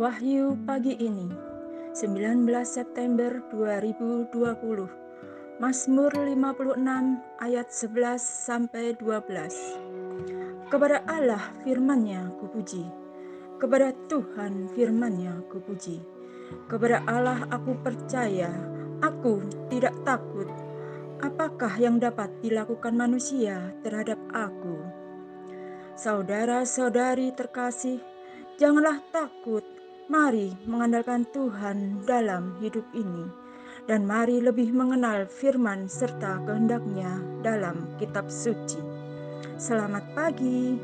Wahyu pagi ini 19 September 2020 Mazmur 56 ayat 11 sampai 12 Kepada Allah firman-Nya kupuji. Kepada Tuhan firman-Nya kupuji. Kepada Allah aku percaya Aku tidak takut. Apakah yang dapat dilakukan manusia terhadap aku? Saudara-saudari terkasih, janganlah takut Mari mengandalkan Tuhan dalam hidup ini, dan mari lebih mengenal firman serta kehendaknya dalam kitab suci. Selamat pagi.